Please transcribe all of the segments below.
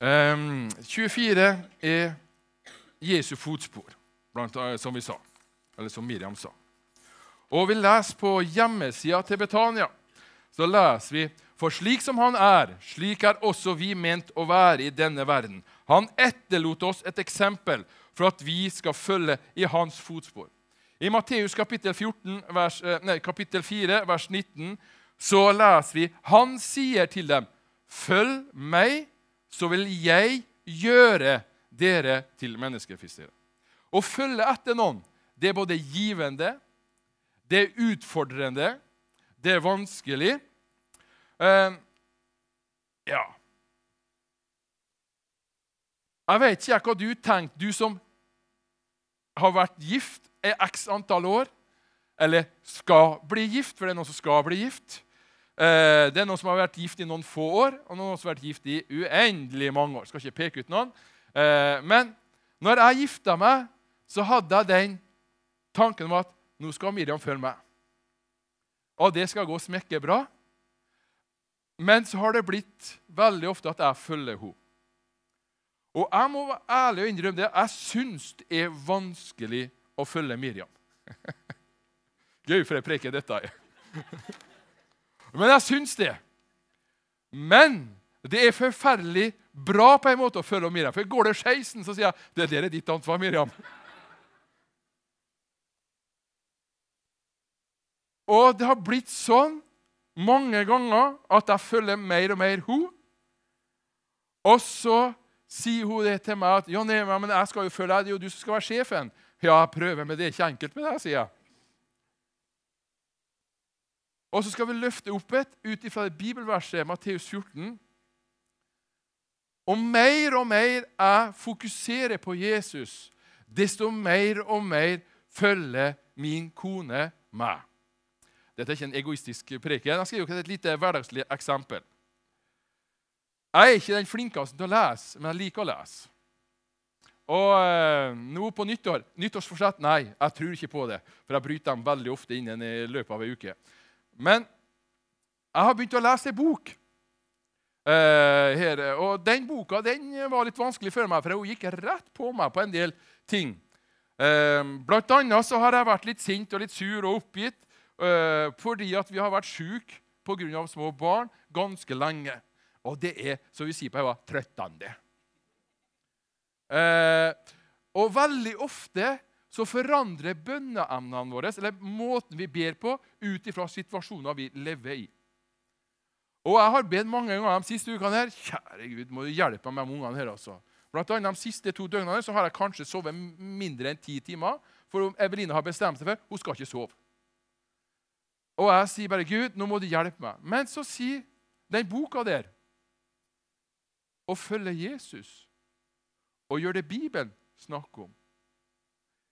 Um, 24 er Jesu fotspor, blant, som vi sa. Eller som Miriam sa. Og vi leser på hjemmesida til Betania. Så leser vi For slik som han er, slik er også vi ment å være i denne verden. Han etterlot oss et eksempel for at vi skal følge i hans fotspor. I Matteus kapittel, 14, vers, eh, nei, kapittel 4, vers 19, så leser vi Han sier til dem, 'Følg meg, så vil jeg gjøre dere til menneskefiskere.' Å følge etter noen, det er både givende, det er utfordrende, det er vanskelig. Uh, ja Jeg vet ikke hva du tenker, du som har vært gift i x antall år, eller skal bli gift, for det er noen som skal bli gift. Uh, det er noen som har vært gift i noen få år, og noen som har vært gift i uendelig mange år. Skal ikke peke ut noen. Uh, men når jeg gifta meg, så hadde jeg den tanken om at nå skal Miriam følge meg. Og det skal gå smekke bra. Men så har det blitt veldig ofte at jeg følger henne. Og jeg må være ærlig og innrømme det. Jeg syns det er vanskelig å følge Miriam. Gøy for jeg preker dette. Men jeg syns det. Men det er forferdelig bra på en måte å følge Miriam. For går det skeisen, så sier jeg det der er ditt ansvar, Miriam. Og det har blitt sånn mange ganger at jeg følger mer og mer hun. Og så sier hun det til meg at ja, nei, men jeg skal jo følge deg, det er jo du som skal være sjefen. Ja, jeg prøver, men det er ikke enkelt med deg, sier jeg. Og så skal vi løfte opp et ut ifra bibelverset Matteus 14. Og mer og mer jeg fokuserer på Jesus, desto mer og mer følger min kone meg. Dette er ikke en egoistisk preken. Jeg skal gi dere et lite hverdagslig eksempel. Jeg er ikke den flinkeste til å lese, men jeg liker å lese. Og eh, nå på nyttår Nyttårsforsett? Nei, jeg tror ikke på det. For jeg bryter dem veldig ofte innen i løpet av ei uke. Men jeg har begynt å lese ei bok. Eh, her, og den boka den var litt vanskelig for meg, for hun gikk rett på meg på en del ting. Eh, blant annet så har jeg vært litt sint og litt sur og oppgitt eh, fordi at vi har vært syke pga. små barn ganske lenge. Og det er, som vi sier på Hauga, trøttende. Og veldig ofte så forandrer bønneemnene våre, eller måten vi ber på, ut ifra situasjoner vi lever i. Og jeg har bedt mange ganger de siste ukene her, kjære Gud, må du hjelpe meg med ungene her. altså. Blant annet De siste to døgnene så har jeg kanskje sovet mindre enn ti timer. For Eveline har bestemt seg for hun skal ikke sove. Og jeg sier bare, 'Gud, nå må du hjelpe meg.' Men så sier den boka der å følge Jesus og gjøre det Bibelen snakker om,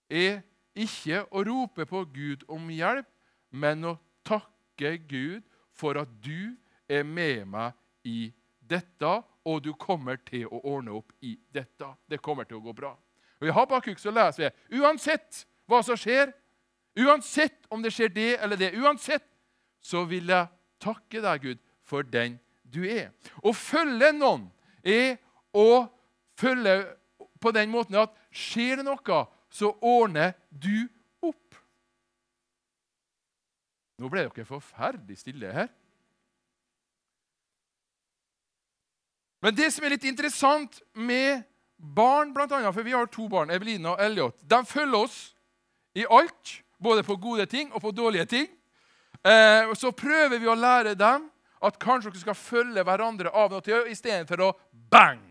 er ikke å rope på Gud om hjelp, men å takke Gud for at du er med meg i dette, og du kommer til å ordne opp i dette. Det kommer til å gå bra. Og I Habakuk så leser vi uansett hva som skjer, uansett om det skjer det eller det, uansett så vil jeg takke deg, Gud, for den du er. Å følge noen er å følge på den måten at skjer det noe, så ordner du opp. Nå ble dere forferdelig stille her. Men det som er litt interessant med barn, blant annet, for vi har to barn, Evelina og Elliot, de følger oss i alt, både på gode ting og på dårlige ting. Eh, så prøver vi å lære dem at kanskje dere skal følge hverandre av og til istedenfor å bang.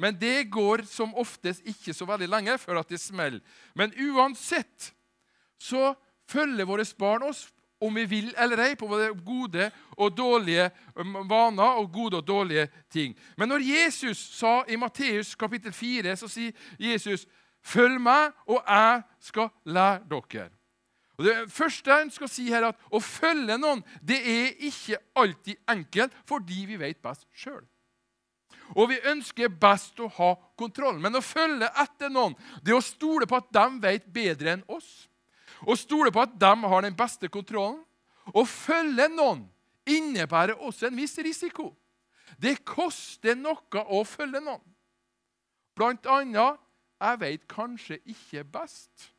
Men det går som oftest ikke så veldig lenge før at det smeller. Men uansett så følger våre barn oss om vi vil eller ei, på både gode og dårlige um, vaner og gode og dårlige ting. Men når Jesus sa i Matteus kapittel 4, så sier Jesus, 'Følg meg, og jeg skal lære dere'. Og Det første jeg skal si her, er at å følge noen det er ikke alltid enkelt fordi vi vet best sjøl. Og vi ønsker best å ha kontroll. Men å følge etter noen det er å stole på at de vet bedre enn oss. Å stole på at de har den beste kontrollen. Å følge noen innebærer også en viss risiko. Det koster noe å følge noen. Blant annet jeg vet kanskje ikke best.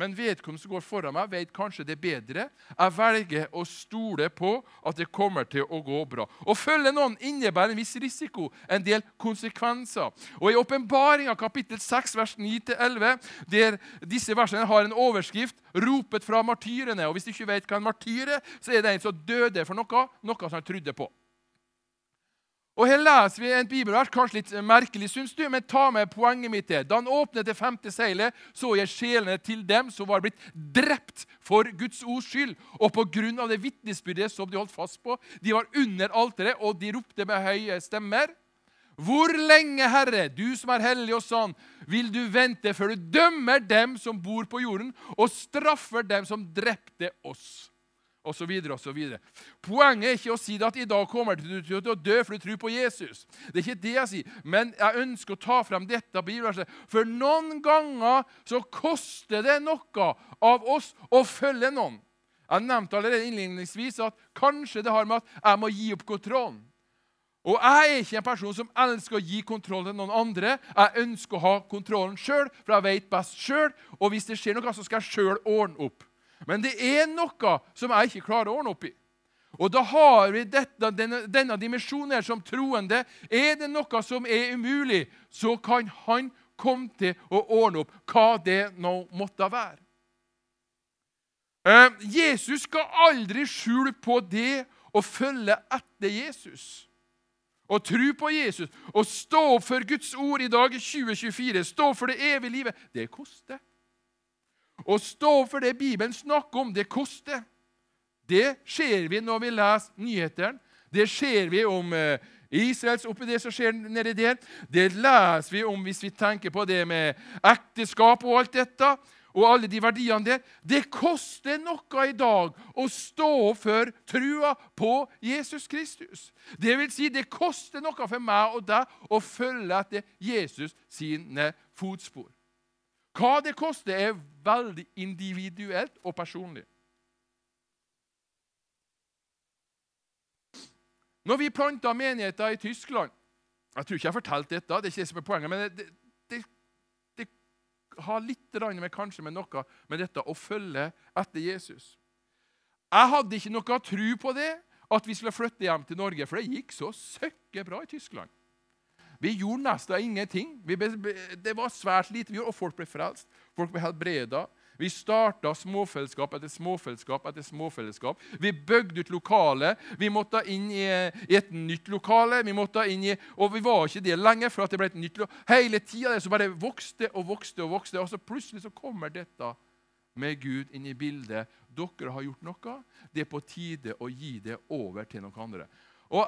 Men vedkommende som går foran meg, vet kanskje det bedre. Jeg velger å stole på at det kommer til å gå bra. Å følge noen innebærer en viss risiko, en del konsekvenser. Og I åpenbaringa kapittel 6, vers 9-11, der disse versene har en overskrift 'Ropet fra martyrene'. Og Hvis du ikke vet hva en martyr er, så er det en som døde for noe, noe som han trodde på. Og Her leser vi en bibelvers, kanskje litt merkelig, syns du, men ta med poenget mitt her. Da han åpnet det femte seilet, så jeg sjelene til dem som var blitt drept for Guds ords skyld, og på grunn av det vitnesbyrdet som de holdt fast på. De var under alteret, og de ropte med høye stemmer. Hvor lenge, Herre, du som er hellig og sann, vil du vente før du dømmer dem som bor på jorden, og straffer dem som drepte oss? Videre. Poenget er ikke å si at i dag kommer du til å dø for du tror på Jesus. Det er ikke det jeg sier. Men jeg ønsker å ta frem dette bibelverset. For noen ganger så koster det noe av oss å følge noen. Jeg nevnte allerede innledningsvis at kanskje det har med at jeg må gi opp kontrollen. Og jeg er ikke en person som elsker å gi kontroll til noen andre. Jeg ønsker å ha kontrollen sjøl, for jeg vet best sjøl. Og hvis det skjer noe, så skal jeg sjøl ordne opp. Men det er noe som jeg ikke klarer å ordne opp i. Og da har vi dette, denne, denne dimensjonen som troende. Er det noe som er umulig, så kan han komme til å ordne opp hva det nå måtte være. Eh, Jesus skal aldri skjule på det å følge etter Jesus. Å tro på Jesus og stå for Guds ord i dag i 2024, stå for det evige livet, det koster. Å stå for det Bibelen snakker om, det koster. Det ser vi når vi leser nyhetene. Det ser vi om eh, Israels oppi det som skjer nedi der. Det leser vi om hvis vi tenker på det med ekteskap og alt dette. Og alle de verdiene der. Det koster noe i dag å stå for trua på Jesus Kristus. Det vil si, det koster noe for meg og deg å følge etter Jesus sine fotspor. Hva det koster, er veldig individuelt og personlig. Når vi planta menigheter i Tyskland Jeg tror ikke jeg har fortalt dette, det er ikke det som er poenget, men det, det, det har litt med, kanskje med noe med dette å følge etter Jesus. Jeg hadde ikke noe tro på det, at vi skulle flytte hjem til Norge, for det gikk så søkke bra i Tyskland. Vi gjorde nesten ingenting. det var svært lite vi gjorde, og folk ble frelst. Folk ble helbreda. Vi starta småfellesskap etter småfellesskap etter småfellesskap. Vi bygde ut lokale. Vi måtte inn i, et nytt lokale. Vi måtte inn i, og vi var ikke det lenge at det ble et nytt lokale. Hele tida bare vokste og vokste og vokste. Og så plutselig så kommer dette med Gud inn i bildet. Dere har gjort noe. Det er på tide å gi det over til noen andre. Og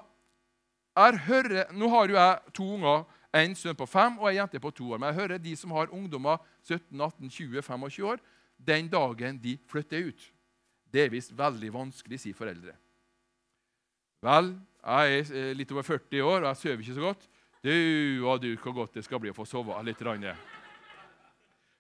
hører, Nå har jo jeg to unger, en sønn på fem og en jente på to år. Men jeg hører de som har ungdommer 17, 18, 20, 25 år, den dagen de flytter ut. Det er visst veldig vanskelig, sier foreldre. Vel, jeg er eh, litt over 40 år, og jeg sover ikke så godt. Du og du, hvor godt det skal bli å få sove litt.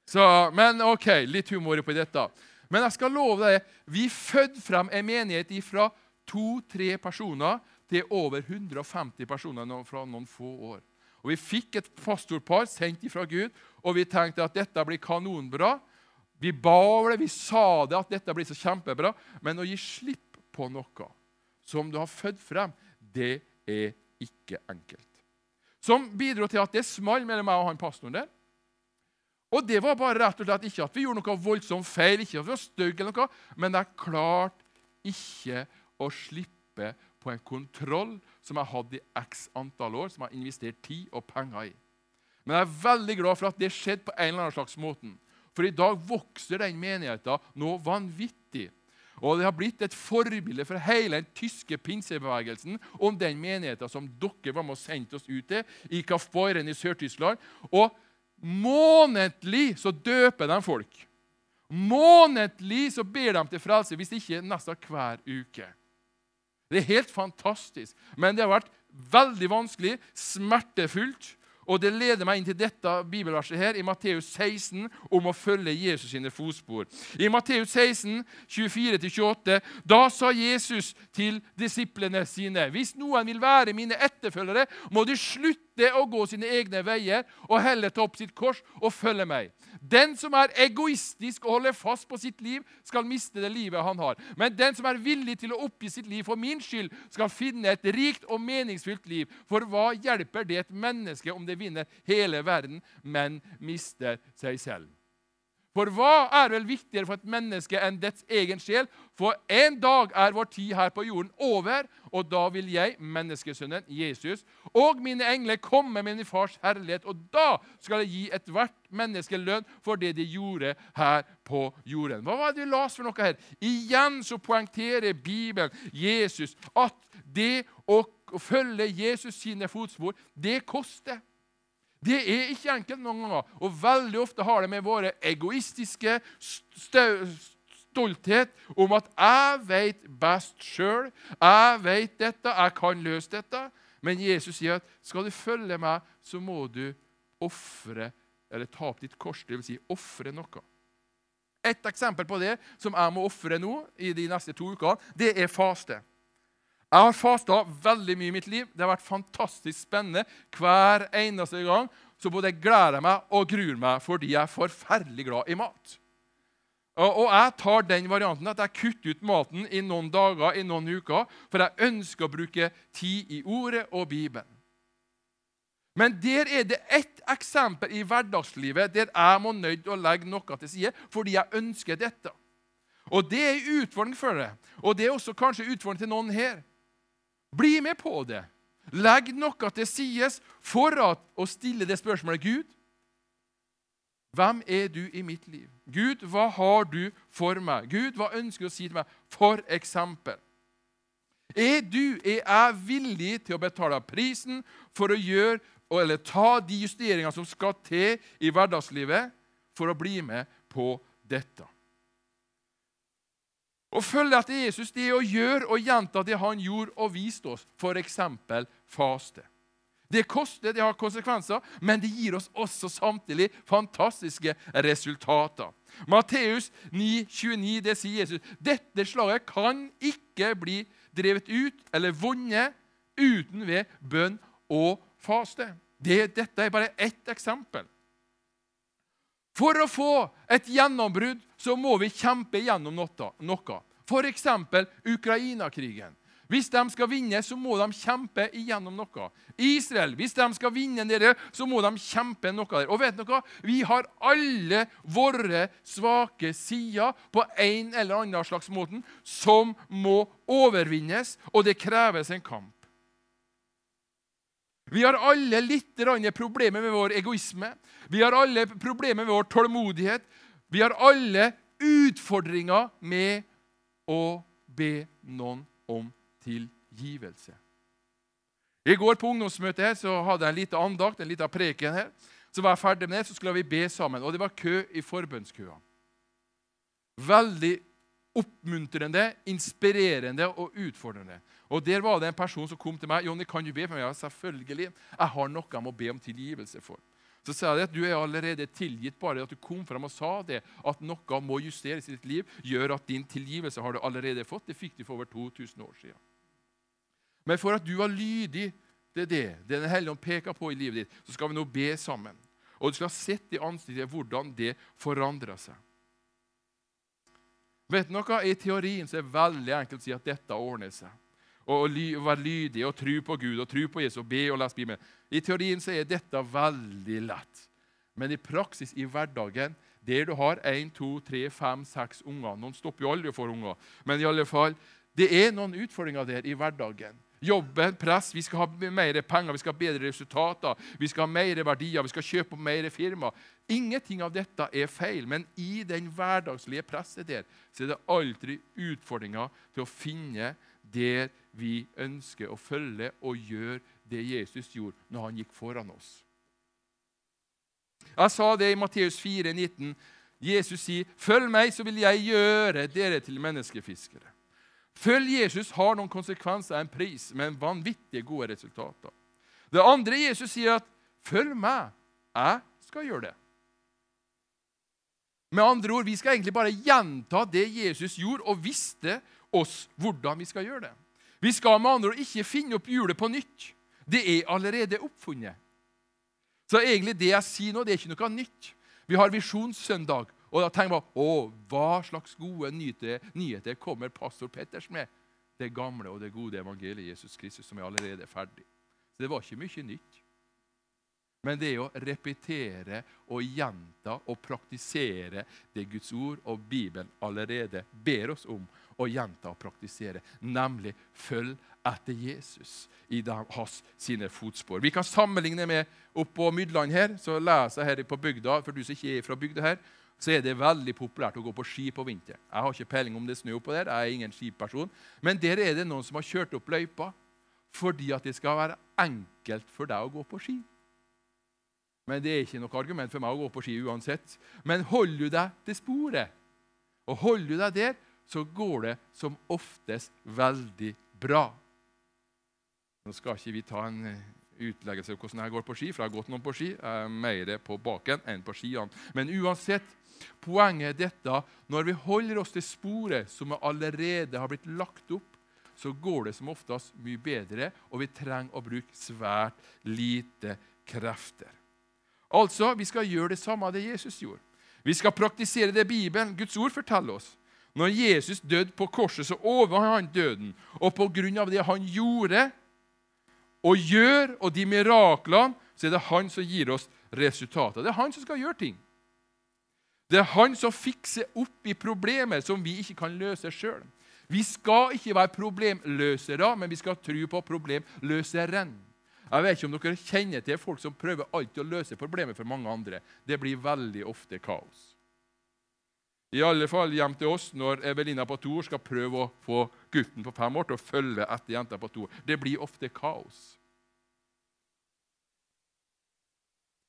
Så, men ok, litt humor på dette. Men jeg skal love deg, vi fødte frem en menighet fra to-tre personer til over 150 personer fra noen få år. Og Vi fikk et pastorpar sendt fra Gud, og vi tenkte at dette blir kanonbra. Vi ba over det, vi sa det, at dette blir så kjempebra. Men å gi slipp på noe som du har født frem, det er ikke enkelt. Som bidro til at det smalt mellom meg og han pastoren der. Og det var bare rett og slett ikke at vi gjorde noe voldsomt feil, ikke at vi var stygge, eller noe, men jeg klarte ikke å slippe på en kontroll som jeg hadde i x antall år, som jeg har investert tid og penger i. Men jeg er veldig glad for at det skjedde på en eller annen slags måte. For i dag vokser den menigheten noe vanvittig. Og det har blitt et forbilde for hele den tyske pinsebevegelsen om den menigheten som dere var med og sendte oss ut til i Kaufbeuren i Sør-Tyskland. Og månedlig så døper de folk. Månedlig så ber de til frelse, hvis ikke nesten hver uke. Det er helt fantastisk. Men det har vært veldig vanskelig, smertefullt. Og det leder meg inn til dette bibelverset her i Matteus 16 om å følge Jesus sine fotspor. I Matteus 16, 24-28, da sa Jesus til disiplene sine.: Hvis noen vil være mine etterfølgere, må de slutte å gå sine egne veier og heller ta opp sitt kors og følge meg. Den som er egoistisk og holder fast på sitt liv, skal miste det livet han har. Men den som er villig til å oppgi sitt liv for min skyld, skal finne et rikt og meningsfylt liv. For hva hjelper det et menneske om det vinner hele verden, men mister seg selv? For hva er vel viktigere for et menneske enn dets egen sjel? For en dag er vår tid her på jorden over, og da vil jeg, menneskesønnen Jesus, og mine engler komme med min fars herlighet, og da skal jeg gi ethvert menneske lønn for det de gjorde her på jorden. Hva var det vi las for noe her? Igjen så poengterer Bibelen Jesus at det å følge Jesus sine fotspor, det koster. Det er ikke enkelt noen ganger, og veldig ofte har det med våre egoistiske stolthet om at 'jeg vet best sjøl', 'jeg vet dette, jeg kan løse dette'. Men Jesus sier at skal du følge meg, så må du ofre, eller ta opp ditt kors, dvs. Si ofre noe. Et eksempel på det som jeg må ofre nå i de neste to ukene, det er faste. Jeg har fasta veldig mye i mitt liv. Det har vært fantastisk spennende hver eneste gang. Så både gleder jeg meg og gruer meg fordi jeg er forferdelig glad i mat. Og jeg tar den varianten at jeg kutter ut maten i noen dager, i noen uker, for jeg ønsker å bruke tid i Ordet og Bibelen. Men der er det ett eksempel i hverdagslivet der jeg må nødt å legge noe til side fordi jeg ønsker dette. Og Det er en utfordring for deg, og det er også kanskje utfordring til noen her. Bli med på det. Legg noe til sides for å stille det spørsmålet Gud, hvem er du i mitt liv? Gud, hva har du for meg? Gud, hva ønsker du å si til meg? For eksempel. Er du, er jeg villig til å betale prisen for å gjøre eller ta de justeringene som skal til i hverdagslivet, for å bli med på dette? Å følge etter Jesus det er å gjøre og gjenta det han gjorde og viste oss, f.eks. faste. Det koster, det har konsekvenser, men det gir oss også samtidig fantastiske resultater. Matteus 9, 29, det sier Jesus. Dette slaget kan ikke bli drevet ut eller vunnet uten ved bønn og faste. Det, dette er bare ett eksempel. For å få et gjennombrudd så må vi kjempe gjennom noe. F.eks. Ukraina-krigen. Hvis de skal vinne, så må de kjempe igjennom noe. Israel, hvis de skal vinne dere, så må de kjempe noe der. Og vet dere, hva? Vi har alle våre svake sider på en eller annen slags måte som må overvinnes, og det kreves en kamp. Vi har alle litt problemer med vår egoisme. Vi har alle problemer med vår tålmodighet. Vi har alle utfordringer med å be noen om tilgivelse. I går på ungdomsmøtet her, så hadde jeg en liten andakt, en liten preken her. Så var jeg ferdig med det, så skulle vi be sammen. Og det var kø i forbønnskøa. Veldig oppmuntrende, inspirerende og utfordrende. Og Der var det en person som kom til meg. 'Jonny, kan du be for meg?' Ja, selvfølgelig. Jeg har noe jeg må be om tilgivelse for. Så sa jeg at du er allerede tilgitt. Bare at du kom fram og sa det, at noe må justeres i ditt liv, gjør at din tilgivelse har du allerede fått. Det fikk du for over 2000 år siden. Men for at du var lydig det er det det Den hellige ånd peker på i livet ditt, så skal vi nå be sammen. Og du skal ha sett i ansiktet hvordan det forandrer seg. Vet noe? I teorien så er det veldig enkelt å si at dette ordner seg og være lydig og tro på Gud og tro på Jesus og be og lese Bibelen. I teorien så er dette veldig lett. Men i praksis, i hverdagen, der du har én, to, tre, fem, seks unger Noen stopper jo aldri å få unger. Men i alle fall, det er noen utfordringer der i hverdagen. Jobben, press, vi skal ha mer penger, vi skal ha bedre resultater, vi skal ha mer verdier, vi skal kjøpe mer firma. Ingenting av dette er feil, men i den hverdagslige presset der så er det alltid utfordringer til å finne der vi ønsker å følge og gjøre det Jesus gjorde når han gikk foran oss. Jeg sa det i Matteus 4, 19. Jesus sier, 'Følg meg, så vil jeg gjøre dere til menneskefiskere'. Følg Jesus har noen konsekvenser, en pris, men vanvittig gode resultater. Det andre Jesus sier, at 'følg meg, jeg skal gjøre det'. Med andre ord, Vi skal egentlig bare gjenta det Jesus gjorde, og visste oss hvordan vi skal gjøre det. Vi skal med andre ord ikke finne opp hjulet på nytt. Det er allerede oppfunnet. Så egentlig det jeg sier nå, det er ikke noe nytt. Vi har Visjonssøndag, og da tenker man å, hva slags gode nyheter kommer pastor Petters med? Det gamle og det gode evangeliet Jesus Kristus, som er allerede ferdig. Så det var ikke mye nytt. Men det å repetere og gjenta og praktisere det Guds ord og Bibelen allerede ber oss om å gjenta og praktisere, nemlig følg etter Jesus i hans sine fotspor. Vi kan sammenligne med oppå Mydland her, så leser jeg her på bygda, for du som ikke er fra bygda her, så er det veldig populært å gå på ski på vinteren. Jeg har ikke peiling om det er snø oppå der, jeg er ingen skiperson, men der er det noen som har kjørt opp løypa fordi at det skal være enkelt for deg å gå på ski. Men det er ikke noe argument for meg å gå på ski uansett. Men holder du deg til sporet, og holder du deg der, så går det som oftest veldig bra. Nå skal ikke vi ta en eh, utleggelse av hvordan jeg går på ski, for jeg har gått noen på ski. Jeg er mer på baken enn på skiene. Men uansett, poenget er dette. Når vi holder oss til sporet som allerede har blitt lagt opp, så går det som oftest mye bedre, og vi trenger å bruke svært lite krefter. Altså, vi skal gjøre det samme det Jesus gjorde. Vi skal praktisere det Bibelen, Guds ord, forteller oss. Når Jesus døde på korset, så overvant han døden. Og av det han gjorde og gjør, og de miraklene, så er det han som gir oss resultater. Det er han som skal gjøre ting. Det er han som fikser opp i problemer som vi ikke kan løse sjøl. Vi skal ikke være problemløsere, men vi skal tro på problemløseren. Jeg vet ikke om dere kjenner til folk som prøver alltid å løse problemer for mange andre. Det blir veldig ofte kaos. I alle fall hjem til oss når Evelina på to år skal prøve å få gutten på fem år til å følge etter jenta på to år. Det blir ofte kaos.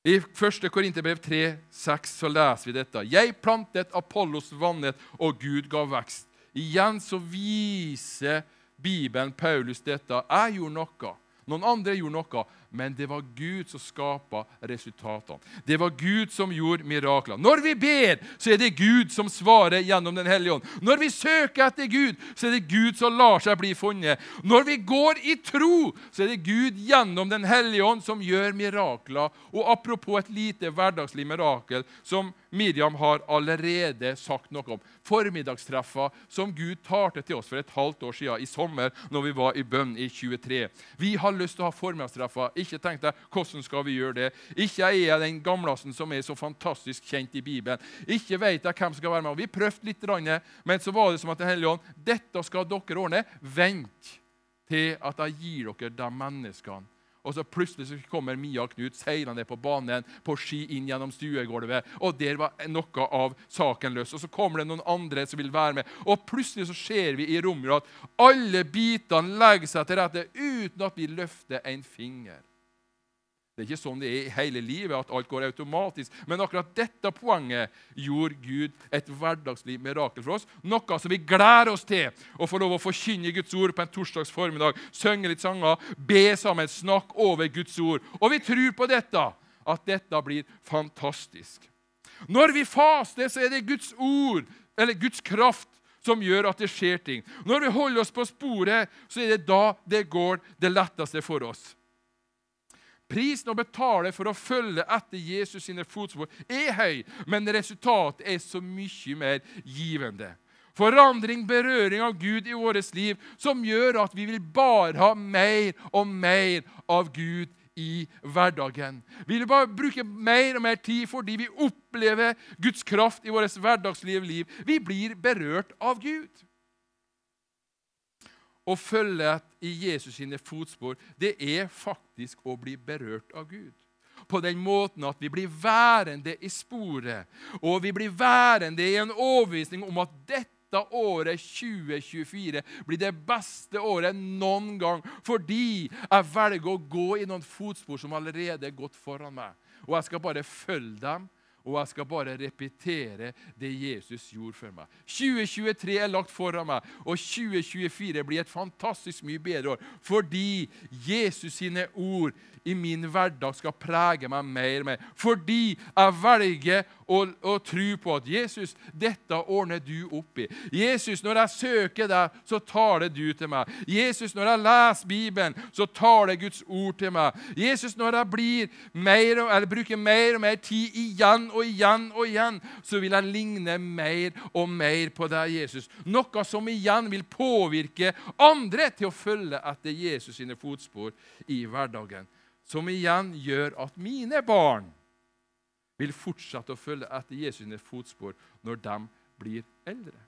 I 1. Korinterbrev 3,6 så leser vi dette. Jeg plantet, Apollos vannet, og Gud ga vekst. Igjen så viser Bibelen Paulus dette. Jeg gjorde noe. Noen andre gjorde noe, men det var Gud som skapa resultatene. Det var Gud som gjorde mirakler. Når vi ber, så er det Gud som svarer gjennom Den hellige ånd. Når vi søker etter Gud, så er det Gud som lar seg bli funnet. Når vi går i tro, så er det Gud gjennom Den hellige ånd som gjør mirakler. Og apropos et lite hverdagslig mirakel som Miriam har allerede sagt noe om formiddagstreffer som Gud talte til oss for et halvt år siden i sommer når vi var i bønn i 23. Vi har lyst til å ha formiddagstreffer. Ikke tenkte deg hvordan skal vi gjøre det. Ikke er jeg den gamlasen som er så fantastisk kjent i Bibelen. Ikke vet jeg hvem som skal være med. Vi prøvde litt, men så var det som at Den hellige ånd dette skal dere ordne. Vent til at jeg gir dere de menneskene og så plutselig så kommer Mia og Knut seilende på banen på ski inn gjennom stuegulvet. Og der var noe av saken løs. Og så kommer det noen andre som vil være med. Og plutselig så ser vi i rommet at alle bitene legger seg til rette uten at vi løfter en finger. Det er ikke sånn det er i hele livet, at alt går automatisk. Men akkurat dette poenget gjorde Gud et hverdagslig mirakel for oss. Noe som vi gleder oss til å få lov å forkynne Guds ord på en torsdags formiddag. Synge litt sanger, be sammen, snakke over Guds ord. Og vi tror på dette, at dette blir fantastisk. Når vi faster, så er det Guds ord, eller Guds kraft, som gjør at det skjer ting. Når vi holder oss på sporet, så er det da det går det letteste for oss. Prisen å betale for å følge etter Jesus sine fotspor er høy, men resultatet er så mye mer givende. Forandring, berøring av Gud i vårt liv, som gjør at vi vil bare ha mer og mer av Gud i hverdagen. Vi vil bare bruke mer og mer tid fordi vi opplever Guds kraft i vårt hverdagsliv. Vi blir berørt av Gud. Å følge i Jesus sine fotspor, det er faktisk å bli berørt av Gud. På den måten at vi blir værende i sporet, og vi blir værende i en overbevisning om at dette året 2024 blir det beste året noen gang, fordi jeg velger å gå i noen fotspor som allerede er gått foran meg. Og jeg skal bare følge dem og jeg skal bare repetere det Jesus gjorde for meg. 2023 er lagt foran meg, og 2024 blir et fantastisk mye bedre år. Fordi Jesus sine ord i min hverdag skal prege meg mer og mer. Fordi jeg velger og, og tro på at Jesus, dette ordner du opp i. Jesus, når jeg søker deg, så tar det du til meg. Jesus, når jeg leser Bibelen, så tar det Guds ord til meg. Jesus, når jeg mer, eller bruker mer og mer tid igjen og igjen og igjen, så vil jeg ligne mer og mer på deg, Jesus. Noe som igjen vil påvirke andre til å følge etter Jesus sine fotspor i hverdagen. Som igjen gjør at mine barn vil fortsette å følge etter Jesus' sine fotspor når de blir eldre.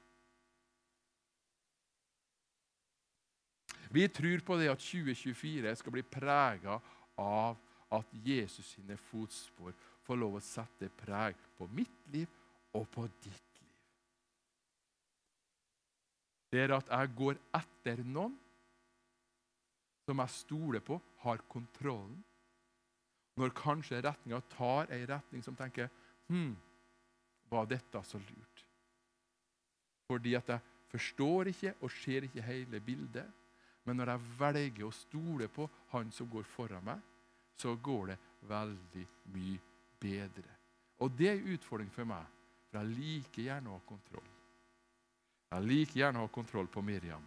Vi tror på det at 2024 skal bli prega av at Jesus sine fotspor får lov å sette preg på mitt liv og på ditt liv. Det er at jeg går etter noen som jeg stoler på, har kontrollen når kanskje retninga tar ei retning som tenker Hm, var dette så lurt? Fordi at jeg forstår ikke og ser ikke hele bildet. Men når jeg velger å stole på Han som går foran meg, så går det veldig mye bedre. Og det er en utfordring for meg, for jeg liker gjerne å ha kontroll. Jeg liker gjerne å ha kontroll på Miriam,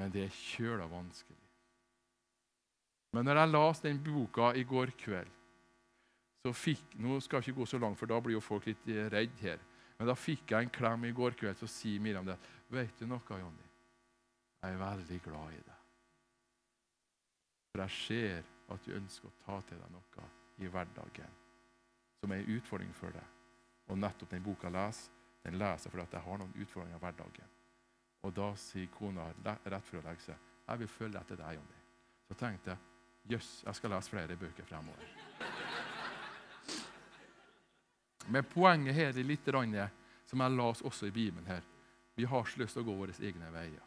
men det er kjøla vanskelig. Men når jeg leste den boka i går kveld, så fikk Nå skal jeg ikke gå så langt, for da blir jo folk litt eh, redd her. Men da fikk jeg en klem i går kveld, så sier Miriam det. Vet du noe, Jonny? Jeg er veldig glad i deg. For jeg ser at du ønsker å ta til deg noe i hverdagen som er en utfordring for deg. Og nettopp den boka leser, den leser fordi at jeg har noen utfordringer i hverdagen. Og da sier kona rett før å legge seg jeg vil følge etter deg, Jonny. Så tenkte jeg Jøss, jeg skal lese flere bøker fremover. Men poenget her er litt som jeg las også i Bibelen her. Vi har ikke lyst til å gå våre egne veier.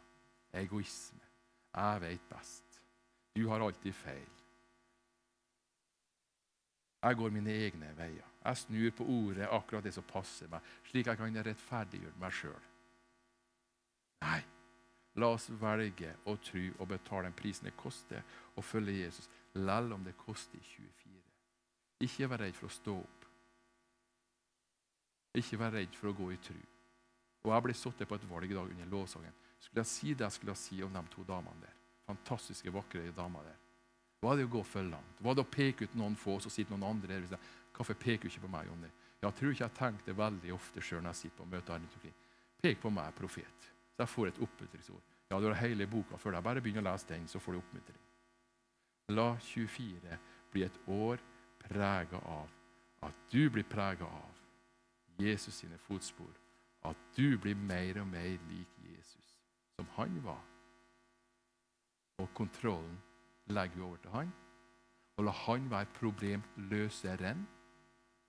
Egoisme. Jeg vet best. Du har alltid feil. Jeg går mine egne veier. Jeg snur på ordet akkurat det som passer meg, slik jeg kan rettferdiggjøre meg sjøl. Nei, La oss velge å tro og betale den prisen det koster å følge Jesus, selv om det koster 24. Ikke vær redd for å stå opp. Ikke vær redd for å gå i tru. Og Jeg ble satt på et valg i dag under lovsangen. Skulle jeg si det jeg skulle si om de to damene der? Fantastiske, vakre damer der. Var det å gå for langt? Var det å peke ut noen få, så sitter noen andre der? Hvorfor peker du ikke på meg, Jonny? Jeg tror ikke jeg tenkte veldig ofte sjøl når jeg sitter på møter rundt. Pek på meg, profet. Så jeg får et oppmuntringsord. Ja, du har hele boka før deg. Bare begynn å lese den, så får du oppmuntring. La 24 bli et år prega av at du blir prega av Jesus sine fotspor. At du blir mer og mer lik Jesus, som han var. Og kontrollen legger vi over til han. Og la han være problemløseren,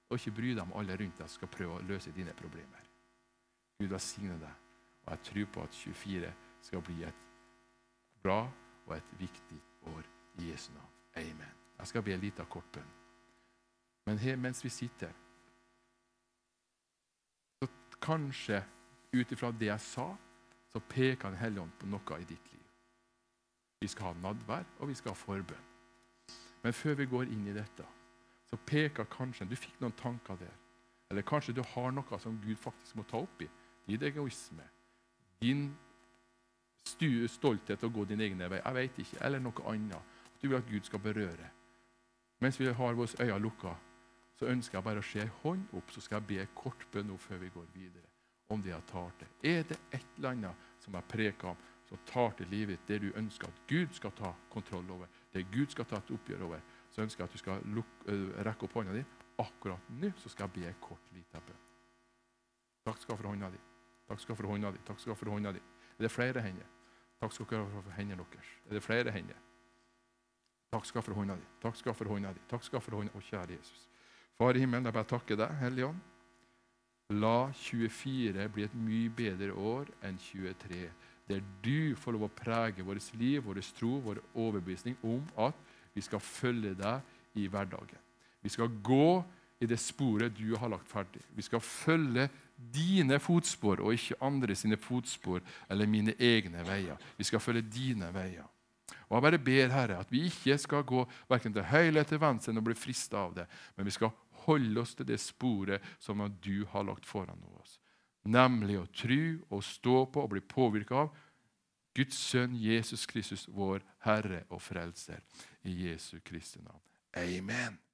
og ikke bry deg om alle rundt deg skal prøve å løse dine problemer. Gud velsigne deg. Og jeg tror på at 24 skal bli et bra og et viktig år i Jesu navn. Amen. Jeg skal be en liten kort bønn. Men her, mens vi sitter Så kanskje ut ifra det jeg sa, så peker Den hellige ånd på noe i ditt liv. Vi skal ha nadvær, og vi skal ha forbønn. Men før vi går inn i dette, så peker kanskje Du fikk noen tanker der. Eller kanskje du har noe som Gud faktisk må ta opp i. Din egoisme, din stolthet til å gå din egen vei. Jeg vet ikke. Eller noe annet. Du vil at Gud skal berøre. Mens vi har våre øyne lukka, så ønsker jeg bare å se hånd opp, så skal jeg be kort bønn nå før vi går videre. Om det jeg tar til. Er det et eller annet som jeg preker om, som tar til livet det du ønsker at Gud skal ta kontroll over, det Gud skal ta et oppgjør over, så ønsker jeg at du skal lukke, rekke opp hånda di. Akkurat nå så skal jeg be kort, liten bønn. Takk skal du ha for hånda di. Takk skal for hånda di. Takk skal for hånda di. Er det flere hender? Takk skal dere ha for hendene deres. Er det flere hender? Takk skal for hånda di. Takk skal for hånda di. Takk skal for hånda. Å, kjære Jesus. Far i himmelen, jeg bare takker deg, Hellige Ånd. La 24 bli et mye bedre år enn 23. Der du får lov å prege vårt liv, vår tro, vår overbevisning om at vi skal følge deg i hverdagen. Vi skal gå i det sporet du har lagt ferdig. Vi skal følge dine fotspor og ikke andre sine fotspor eller mine egne veier. Vi skal følge dine veier. Og Jeg bare ber Herre at vi ikke skal gå verken til høyre eller til venstre og bli frista av det, men vi skal holde oss til det sporet som du har lagt foran oss, nemlig å tru og stå på og bli påvirka av Guds sønn Jesus Kristus, vår Herre og Frelser, i Jesu Kristi navn. Amen.